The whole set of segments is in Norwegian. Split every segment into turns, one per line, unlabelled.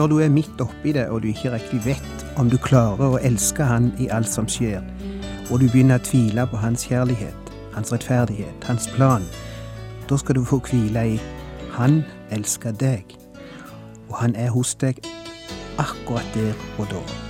når du er midt oppi det og du ikke riktig vet om du klarer å elske Han i alt som skjer, og du begynner å tvile på Hans kjærlighet, Hans rettferdighet, Hans plan, da skal du få hvile i Han elsker deg, og Han er hos deg akkurat der og da.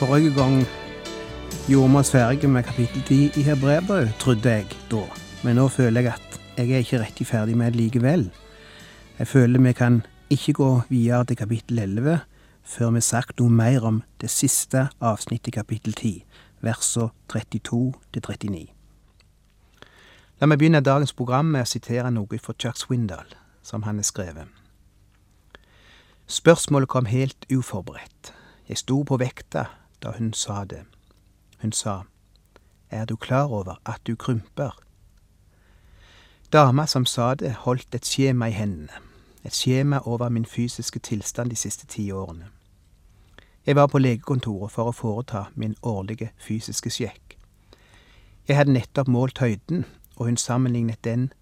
Forrige gang gjorde vi oss ferdige med kapittel 10 i Hebrevet, trodde jeg da. Men nå føler jeg at jeg er ikke riktig ferdig med det likevel. Jeg føler vi kan ikke gå videre til kapittel 11 før vi har sagt noe mer om det siste avsnittet i kapittel 10, versene 32 til 39. La meg begynne dagens program med å sitere noe fra Chuck Swindal, som han har skrevet. Spørsmålet kom helt uforberedt. Jeg sto på vekta da hun sa det. Hun sa, Er du klar over at du krymper? Dama som sa det, holdt et skjema i hendene, et skjema over min fysiske tilstand de siste ti årene. Jeg var på legekontoret for å foreta min årlige fysiske sjekk. Jeg hadde nettopp målt høyden, og hun sammenlignet den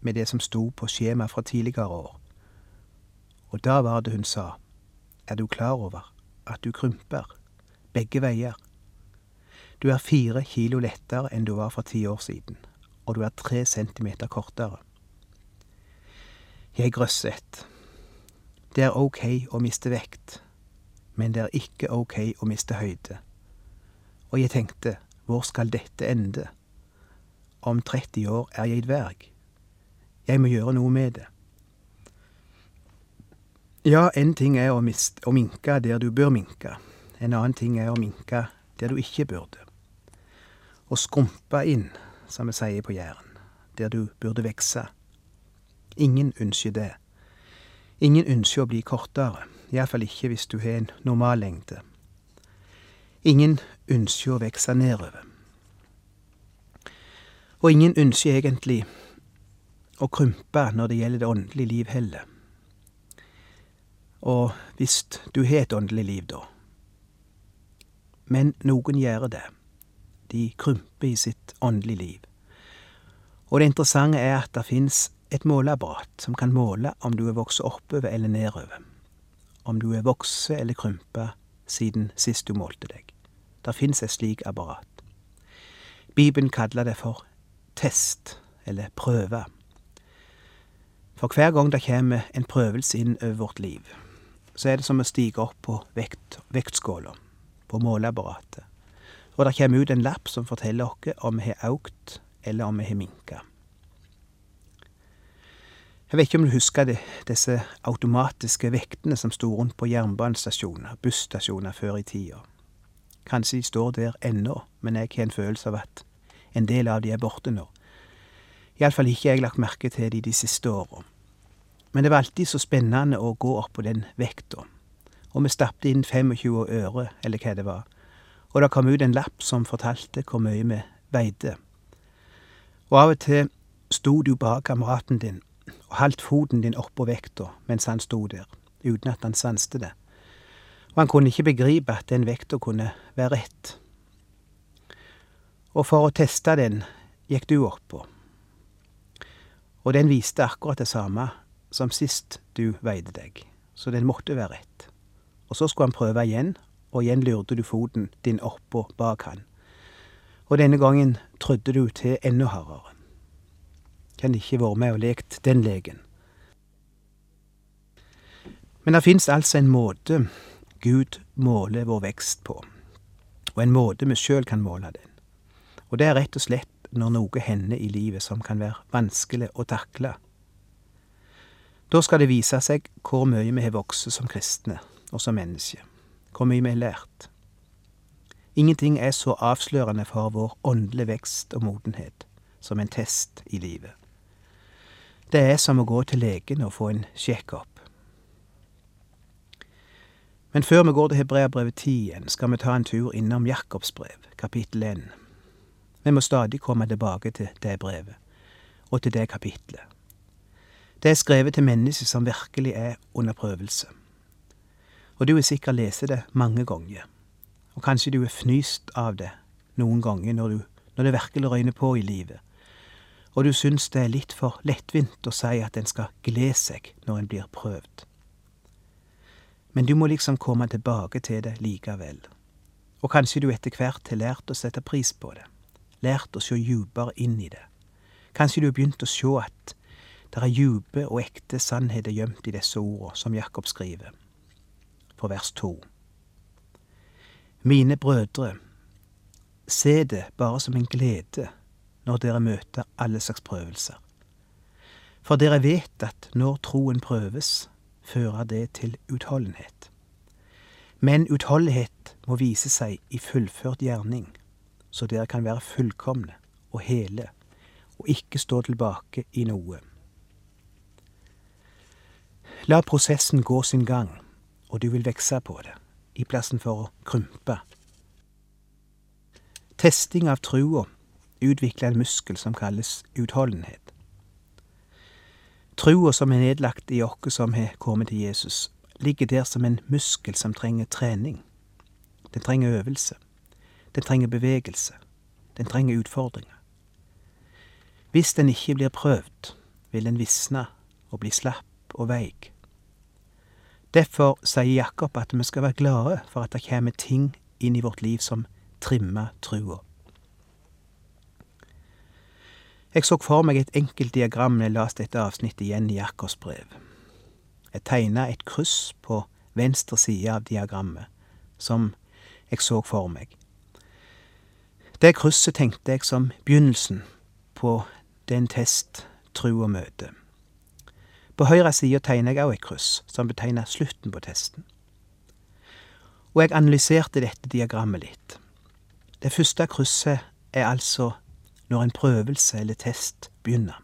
med det som sto på skjemaet fra tidligere år. Og da var det hun sa, Er du klar over at du krymper? Begge veier. Du er fire kilo lettere enn du var for ti år siden, og du er tre centimeter kortere. Jeg grøsset. Det er ok å miste vekt, men det er ikke ok å miste høyde. Og jeg tenkte, hvor skal dette ende? Om 30 år er jeg dverg. Jeg må gjøre noe med det. Ja, én ting er å, miste, å minke der du bør minke. En annen ting er å minke der du ikke burde. Å skrumpe inn, som vi sier på Jæren, der du burde vekse. Ingen ønsker det. Ingen ønsker å bli kortere, iallfall ikke hvis du har en normal lengde. Ingen ønsker å vokse nedover. Og ingen ønsker egentlig å krympe når det gjelder det åndelige liv heller. Og hvis du har et åndelig liv, da, men noen gjør det. De krymper i sitt åndelige liv. Og det interessante er at det fins et måleapparat som kan måle om du er vokst oppover eller nedover. Om du er vokst eller krympet siden sist du målte deg. Det fins et slik apparat. Bibelen kaller det for test, eller prøve. For hver gang det kommer en prøvelse inn over vårt liv, så er det som å stige opp på vekt, vektskåla på måleapparatet. Og det kommer ut en lapp som forteller oss om vi har aukt eller om vi har minka. Jeg vet ikke om du husker det, disse automatiske vektene som sto rundt på jernbanestasjoner, busstasjoner før i tida. Kanskje de står der ennå, men jeg har en følelse av at en del av de er borte nå. Iallfall ikke jeg lagt merke til de de siste åra. Men det var alltid så spennende å gå opp på den vekta og vi stappet inn 25 øre, eller hva det var, og det kom ut en lapp som fortalte hvor mye vi veide. Og av og til sto du bak kameraten din og holdt foten din oppå vekta mens han sto der, uten at han sanste det, og han kunne ikke begripe at den vekta kunne være rett. Og for å teste den gikk du oppå, og den viste akkurat det samme som sist du veide deg, så den måtte være rett. Og så skulle han prøve igjen, og igjen lurte du foten din oppå bak han. Og denne gangen trødde du til enda hardere. Kan ikke være med og lekt den leken. Men det fins altså en måte Gud måler vår vekst på, og en måte vi sjøl kan måle den. Og det er rett og slett når noe hender i livet som kan være vanskelig å takle. Da skal det vise seg hvor mye vi har vokst som kristne og som menneske. hvor mye vi har lært. Ingenting er så avslørende for vår åndelige vekst og modenhet som en test i livet. Det er som å gå til legen og få en sjekk-opp. Men før vi går til Hebreabrevet 10 igjen, skal vi ta en tur innom Jakobs brev, kapittel 1. Vi må stadig komme tilbake til det brevet, og til det kapitlet. Det er skrevet til mennesker som virkelig er under prøvelse. Og du har sikkert lest det mange ganger, og kanskje du er fnyst av det noen ganger når, du, når det virkelig røyner på i livet, og du syns det er litt for lettvint å si at en skal glede seg når en blir prøvd. Men du må liksom komme tilbake til det likevel. Og kanskje du etter hvert har lært å sette pris på det, lært å se dypere inn i det. Kanskje du har begynt å se at det er dype og ekte sannheter gjemt i disse ordene som Jakob skriver, for vers to. Mine brødre, se det bare som en glede når dere møter alle slags prøvelser. For dere vet at når troen prøves, fører det til utholdenhet. Men utholdenhet må vise seg i fullført gjerning, så dere kan være fullkomne og hele, og ikke stå tilbake i noe. La prosessen gå sin gang, og du vil vokse på det, i plassen for å krympe. Testing av trua utvikler en muskel som kalles utholdenhet. Trua som er nedlagt i oss som har kommet til Jesus, ligger der som en muskel som trenger trening. Den trenger øvelse. Den trenger bevegelse. Den trenger utfordringer. Hvis den ikke blir prøvd, vil den visne og bli slapp og veik. Derfor sier Jakob at vi skal være glade for at det kommer ting inn i vårt liv som trimmer trua. Jeg så for meg et enkelt diagram når jeg leste dette avsnittet igjen i Jakobs brev. Jeg tegna et kryss på venstre side av diagrammet, som jeg så for meg. Det krysset tenkte jeg som begynnelsen på den test trua møter. På høyre side tegner jeg òg et kryss, som betegner slutten på testen. Og jeg analyserte dette diagrammet litt. Det første krysset er altså når en prøvelse eller test begynner.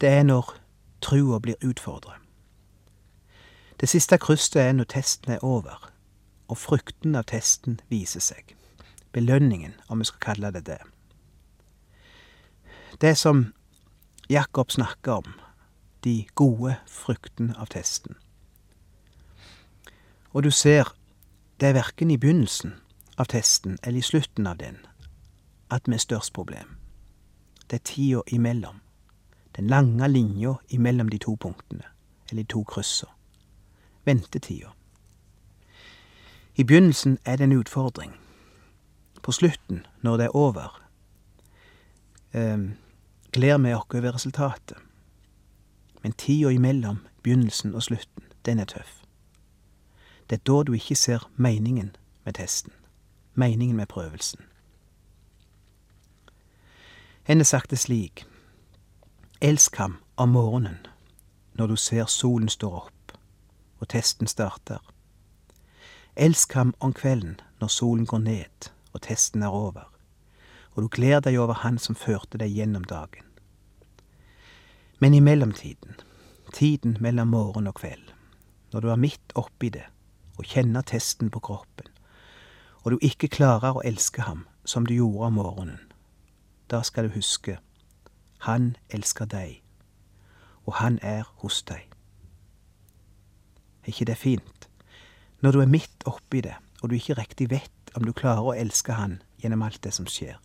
Det er når trua blir utfordret. Det siste krysset er når testen er over, og frukten av testen viser seg. Belønningen, om vi skal kalle det det. Det som Jakob snakker om, de gode fruktene av testen. Og du ser, det er verken i begynnelsen av testen eller i slutten av den at vi er størst problem. Det er tida imellom. Den lange linja imellom de to punktene, eller de to kryssa. Ventetida. I begynnelsen er det en utfordring. På slutten, når det er over, eh, gleder vi oss over resultatet. Men tida imellom begynnelsen og slutten, den er tøff. Det er da du ikke ser meningen med testen, meningen med prøvelsen. En har sagt det slik, elsk ham om morgenen, når du ser solen står opp og testen starter. Elsk ham om kvelden når solen går ned og testen er over, og du gleder deg over Han som førte deg gjennom dagen. Men i mellomtiden, tiden mellom morgen og kveld, når du er midt oppi det og kjenner testen på kroppen, og du ikke klarer å elske ham som du gjorde om morgenen, da skal du huske, han elsker deg, og han er hos deg. Er ikke det fint? Når du er midt oppi det, og du ikke riktig vet om du klarer å elske han gjennom alt det som skjer,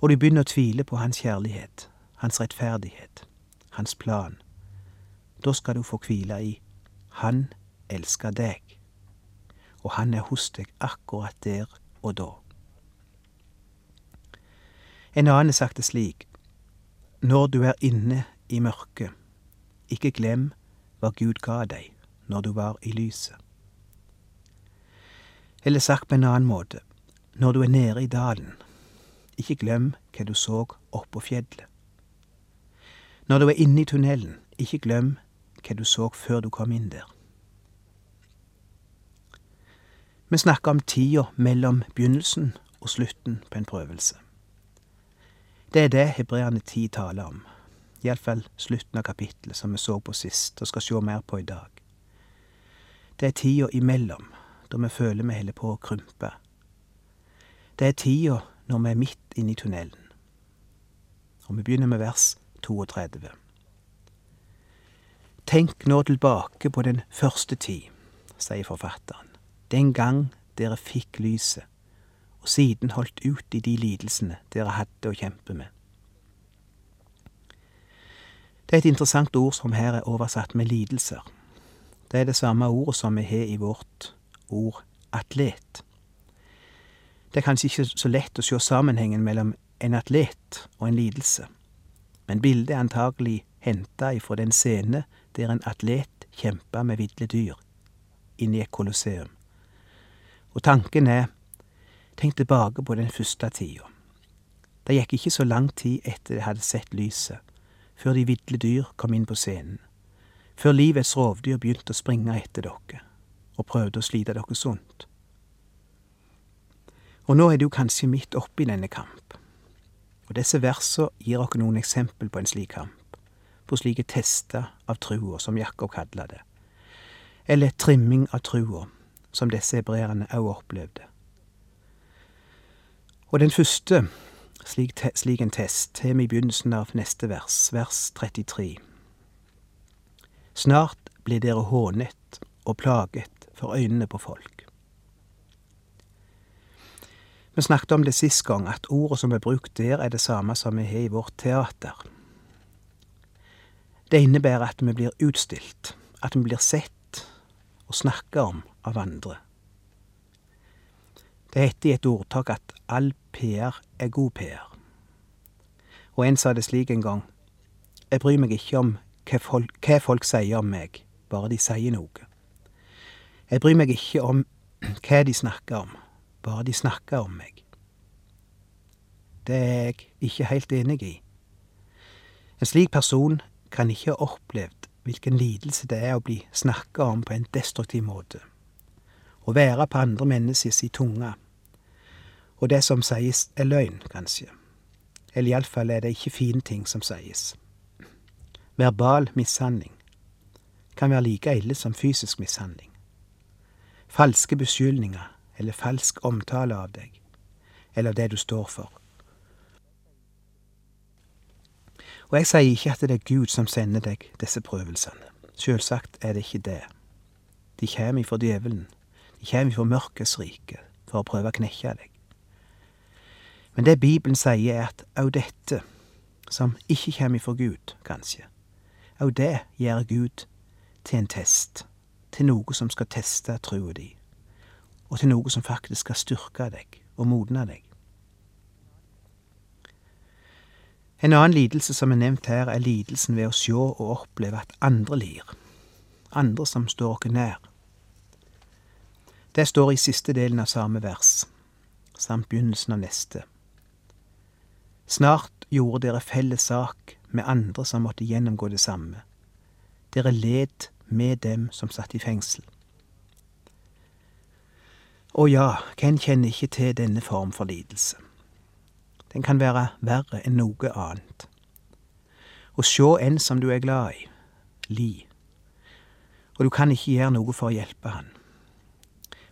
og du begynner å tvile på hans kjærlighet, hans rettferdighet, hans plan, da skal du få hvile i Han elsker deg, og han er hos deg akkurat der og da. En annen det slik, Når du er inne i mørket, ikke glem hva Gud ga deg når du var i lyset. Eller sagt på en annen måte, når du er nede i dalen, ikke glem hva du så oppå fjellet. Når du er inne i tunnelen, ikke glem hva du så før du kom inn der. Vi snakker om tida mellom begynnelsen og slutten på en prøvelse. Det er det hebreerne ti taler om, iallfall slutten av kapittelet som vi så på sist og skal se mer på i dag. Det er tida imellom, da vi føler vi holder på å krympe. Det er tida når vi er midt inne i tunnelen. Og vi begynner med vers 32. Tenk nå tilbake på den første tid, sier forfatteren, den gang dere fikk lyset, og siden holdt ut i de lidelsene dere hadde å kjempe med. Det er et interessant ord som her er oversatt med lidelser. Det er det samme ordet som vi har i vårt ord atlet. Det er kanskje ikke så lett å se sammenhengen mellom en atlet og en lidelse, men bildet er antagelig henta ifra den scene der en atlet kjempa med ville dyr inni et kolosseum. Og tanken er, tenk tilbake på den første tida. Det gikk ikke så lang tid etter de hadde sett lyset, før de ville dyr kom inn på scenen, før livets rovdyr begynte å springe etter dere og prøvde å slite dere sunt. Og nå er du kanskje midt oppi denne kamp, og disse versene gir oss noen eksempel på en slik kamp, på slike tester av trua, som Jakob kaller det, eller trimming av trua, som disse hebreerne òg opplevde. Og den første slik, te, slik en test har vi i begynnelsen av neste vers, vers 33. Snart blir dere hånet og plaget for øynene på folk. Vi snakket om det sist gang, at ordet som er brukt der, er det samme som vi har i vårt teater. Det innebærer at vi blir utstilt, at vi blir sett og snakket om av andre. Det heter i et ordtak at all PR er god PR. Og en sa det slik en gang, jeg bryr meg ikke om hva folk, hva folk sier om meg, bare de sier noe. Jeg bryr meg ikke om hva de snakker om, bare de snakker om meg. Det er jeg ikke helt enig i. En slik person kan ikke ha opplevd hvilken lidelse det er å bli snakka om på en destruktiv måte. Å være på andre menneskers tunge. Og det som sies, er løgn, kanskje. Eller iallfall er det ikke fine ting som sies. Verbal mishandling kan være like ille som fysisk mishandling. Falske beskyldninger eller falsk omtale av deg, eller det du står for. Og jeg sier ikke at det er Gud som sender deg disse prøvelsene. Selvsagt er det ikke det. De kjem ifra djevelen. De kjem ifra mørkets rike for å prøve å knekke deg. Men det Bibelen sier, er at òg dette, som ikke kjem ifra Gud, kanskje, òg det gjør Gud til en test, til noe som skal teste troa di og til noe som faktisk skal styrke deg og modne deg. En annen lidelse som er nevnt her, er lidelsen ved å sjå og oppleve at andre lir, andre som står oss nær. Det står i siste delen av samme vers, samt begynnelsen av neste. Snart gjorde dere felles sak med andre som måtte gjennomgå det samme. Dere led med dem som satt i fengsel. Og ja, hvem kjenner ikke til denne form for lidelse? Den kan være verre enn noe annet. Å sjå en som du er glad i, li, og du kan ikke gjøre noe for å hjelpe han.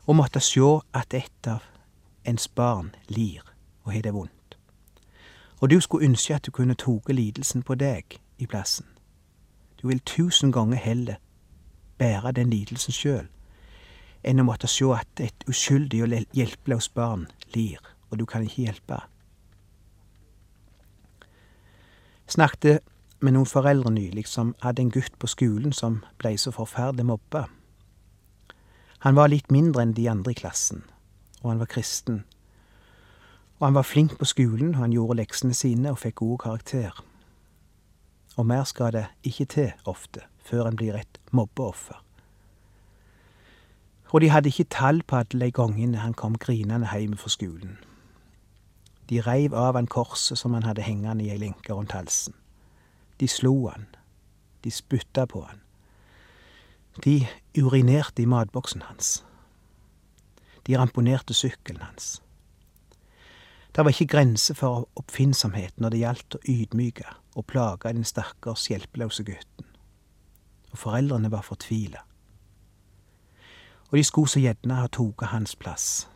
Å måtte sjå at et av ens barn lir og har det vondt. Og du skulle ønske at du kunne tatt lidelsen på deg i plassen. Du vil tusen ganger heller bære den lidelsen sjøl enn å måtte se at et uskyldig og hjelpeløst barn lir, og du kan ikke hjelpe. Snakket med noen foreldre nylig som hadde en gutt på skolen som blei så forferdelig mobba. Han var litt mindre enn de andre i klassen, og han var kristen. Og han var flink på skolen, og han gjorde leksene sine og fikk gode karakter. Og mer skal det ikke til ofte før en blir et mobbeoffer og de hadde ikke tall på alle de han kom grinende hjem fra skolen. De reiv av han korset som han hadde hengende i ei lenke rundt halsen. De slo han. De spytta på han. De urinerte i matboksen hans. De ramponerte sykkelen hans. Det var ikke grenser for oppfinnsomhet når det gjaldt å ydmyke og plage den stakkars hjelpeløse gutten. Og foreldrene var fortvila. Og de skulle så gjerne ha tatt hans plass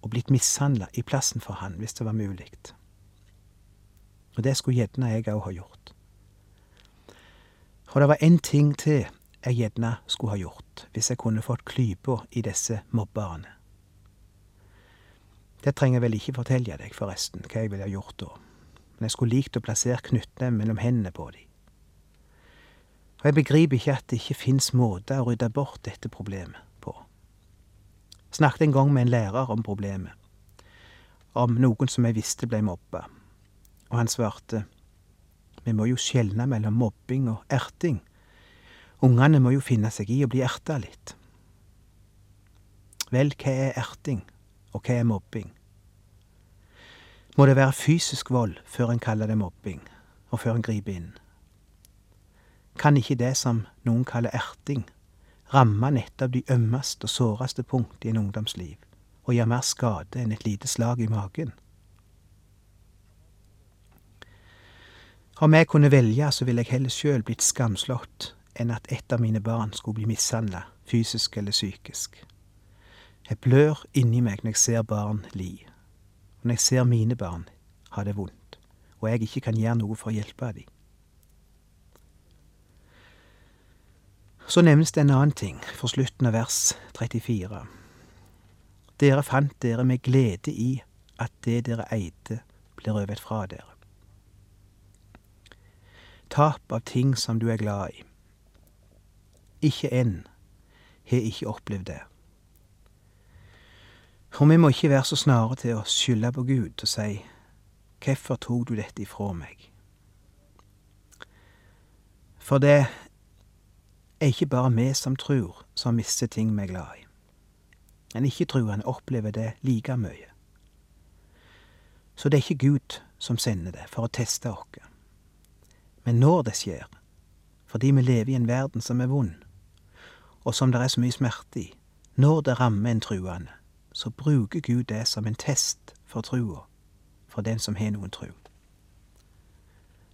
og blitt mishandla i plassen for han, hvis det var mulig. Og det skulle gjerne jeg òg ha gjort. Og det var én ting til jeg gjerne skulle ha gjort, hvis jeg kunne fått klypa i disse mobberne. Det trenger jeg vel ikke fortelle deg, forresten, hva jeg ville ha gjort da, men jeg skulle likt å plassere knyttneven mellom hendene på dem. Og jeg begriper ikke at det ikke fins måter å rydde bort dette problemet. Snakket en gang med en lærer om problemet, om noen som jeg visste ble mobba, og han svarte, vi må jo skjelne mellom mobbing og erting. Ungene må jo finne seg i å bli erta litt. Vel, hva er erting, og hva er mobbing? Må det være fysisk vold før en kaller det mobbing, og før en griper inn? Kan ikke det som noen kaller erting, ramme nettopp de ømmeste og såreste punkt i en ungdomsliv, og gjøre mer skade enn et lite slag i magen? Om jeg kunne velge, så ville jeg heller sjøl blitt skamslått enn at et av mine barn skulle bli mishandla, fysisk eller psykisk. Jeg blør inni meg når jeg ser barn li, og når jeg ser mine barn ha det vondt, og jeg ikke kan gjøre noe for å hjelpe dem. Så nevnes det en annen ting for slutten av vers 34. Dere fant dere med glede i at det dere eide, ble røvet fra dere. Tap av ting som du er glad i. Ikke enn har ikke opplevd det. For vi må ikke være så snare til å skylde på Gud og si Hvorfor tok du dette ifra meg? For det er ikke bare vi som tror, som mister ting vi er glad i. Men ikke-truende opplever det like mye. Så det er ikke Gud som sender det for å teste oss. Men når det skjer, fordi vi lever i en verden som er vond, og som det er så mye smerte i, når det rammer en truende, så bruker Gud det som en test for trua, for den som har noen tru.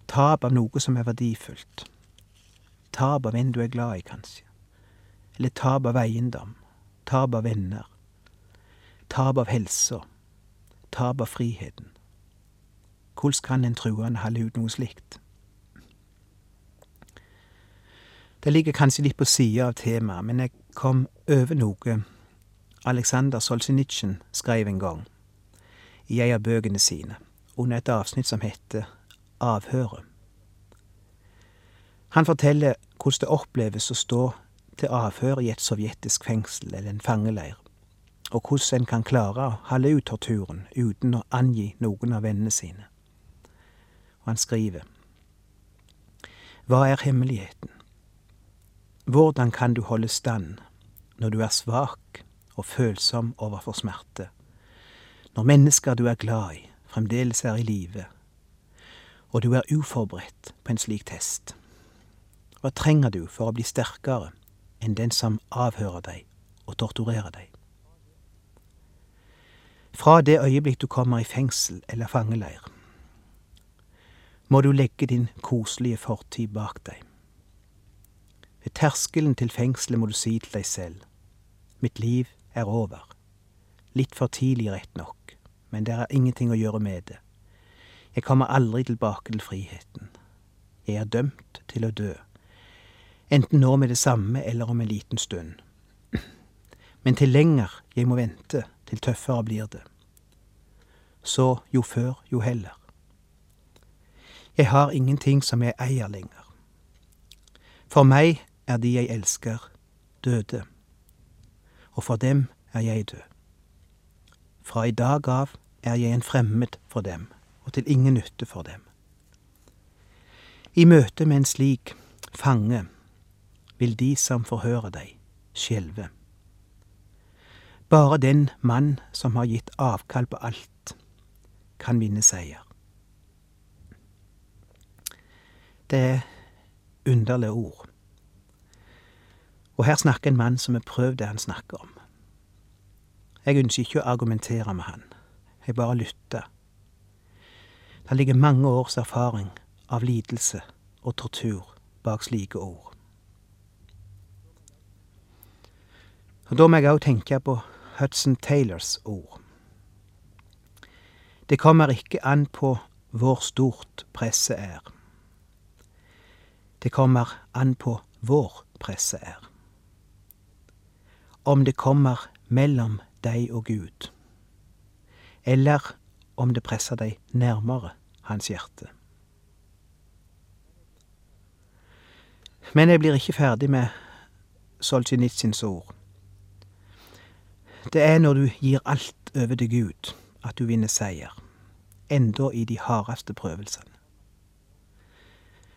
Tap av noe som er verdifullt. Tap av en du er glad i, kanskje. Eller tap av eiendom. Tap av venner. Tap av helsa. Tap av friheten. Hvordan kan en truende holde ut noe slikt? Det ligger kanskje litt på sida av temaet, men jeg kom over noe Aleksandr Solzjenitsyn skrev en gang i ei av bøkene sine, under et avsnitt som heter Avhøret. Han forteller hvordan det oppleves å stå til avhør i et sovjetisk fengsel eller en fangeleir, og hvordan en kan klare å holde ut torturen uten å angi noen av vennene sine. Og han skriver Hva er hemmeligheten? Hvordan kan du holde stand når du er svak og følsom overfor smerte, når mennesker du er glad i, fremdeles er i live, og du er uforberedt på en slik test? Hva trenger du for å bli sterkere enn den som avhører deg og torturerer deg? Fra det øyeblikk du kommer i fengsel eller fangeleir, må du legge din koselige fortid bak deg. Ved terskelen til fengselet må du si til deg selv, mitt liv er over. Litt for tidlig, rett nok, men det er ingenting å gjøre med det. Jeg kommer aldri tilbake til friheten. Jeg er dømt til å dø, enten nå med det samme eller om en liten stund. Men til lenger jeg må vente, til tøffere blir det. Så jo før, jo heller. Jeg har ingenting som jeg eier lenger. For meg er de jeg elsker, døde, og for dem er jeg død. Fra i dag av er jeg en fremmed for dem, og til ingen nytte for dem. I møte med en slik fange vil de som forhører deg, skjelve. Bare den mann som har gitt avkall på alt, kan vinne seier. Det er underlige ord. Og her snakker en mann som har prøvd det han snakker om. Jeg ønsker ikke å argumentere med han, jeg bare lytter. Det ligger mange års erfaring av lidelse og tortur bak slike ord. Og Da må jeg òg tenke på Hudson Taylors ord. Det kommer ikke an på hvor stort presset er. Det kommer an på hvor presset er. Om det kommer mellom deg og Gud, eller om det presser deg nærmere hans hjerte. Men jeg blir ikke ferdig med Solzjenitsyns ord. Det er når du gir alt over til Gud, at du vinner seier, enda i de hardeste prøvelsene.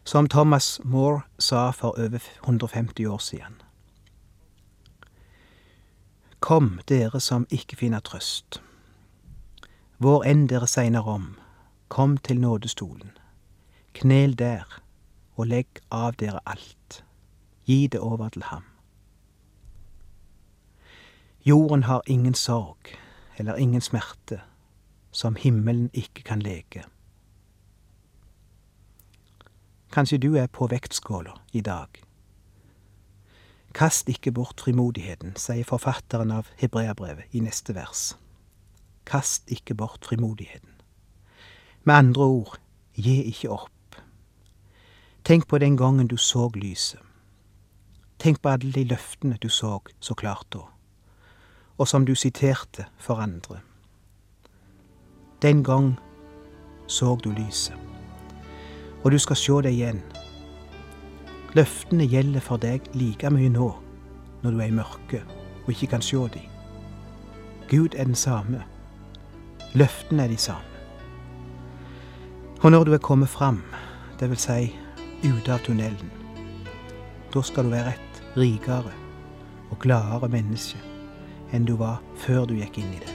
Som Thomas Moore sa for over 150 år siden. Kom, dere som ikke finner trøst. Hvor enn dere segner om, kom til nådestolen. Knel der, og legg av dere alt. Gi det over til ham. Jorden har ingen sorg eller ingen smerte som himmelen ikke kan leke. Kanskje du er på vektskåla i dag. Kast ikke bort frimodigheten, sier forfatteren av Hebreabrevet i neste vers. Kast ikke bort frimodigheten. Med andre ord, gi ikke opp. Tenk på den gangen du så lyset. Tenk på alle de løftene du så så klart da, og som du siterte for andre. Den gang så du lyset, og du skal sjå det igjen. Løftene gjelder for deg like mye nå, når du er i mørket og ikke kan sjå de. Gud er den samme. Løftene er de samme. Og når du er kommet fram, vil si ute av tunnelen, da skal du være et rikere og gladere menneske enn du var før du gikk inn i det.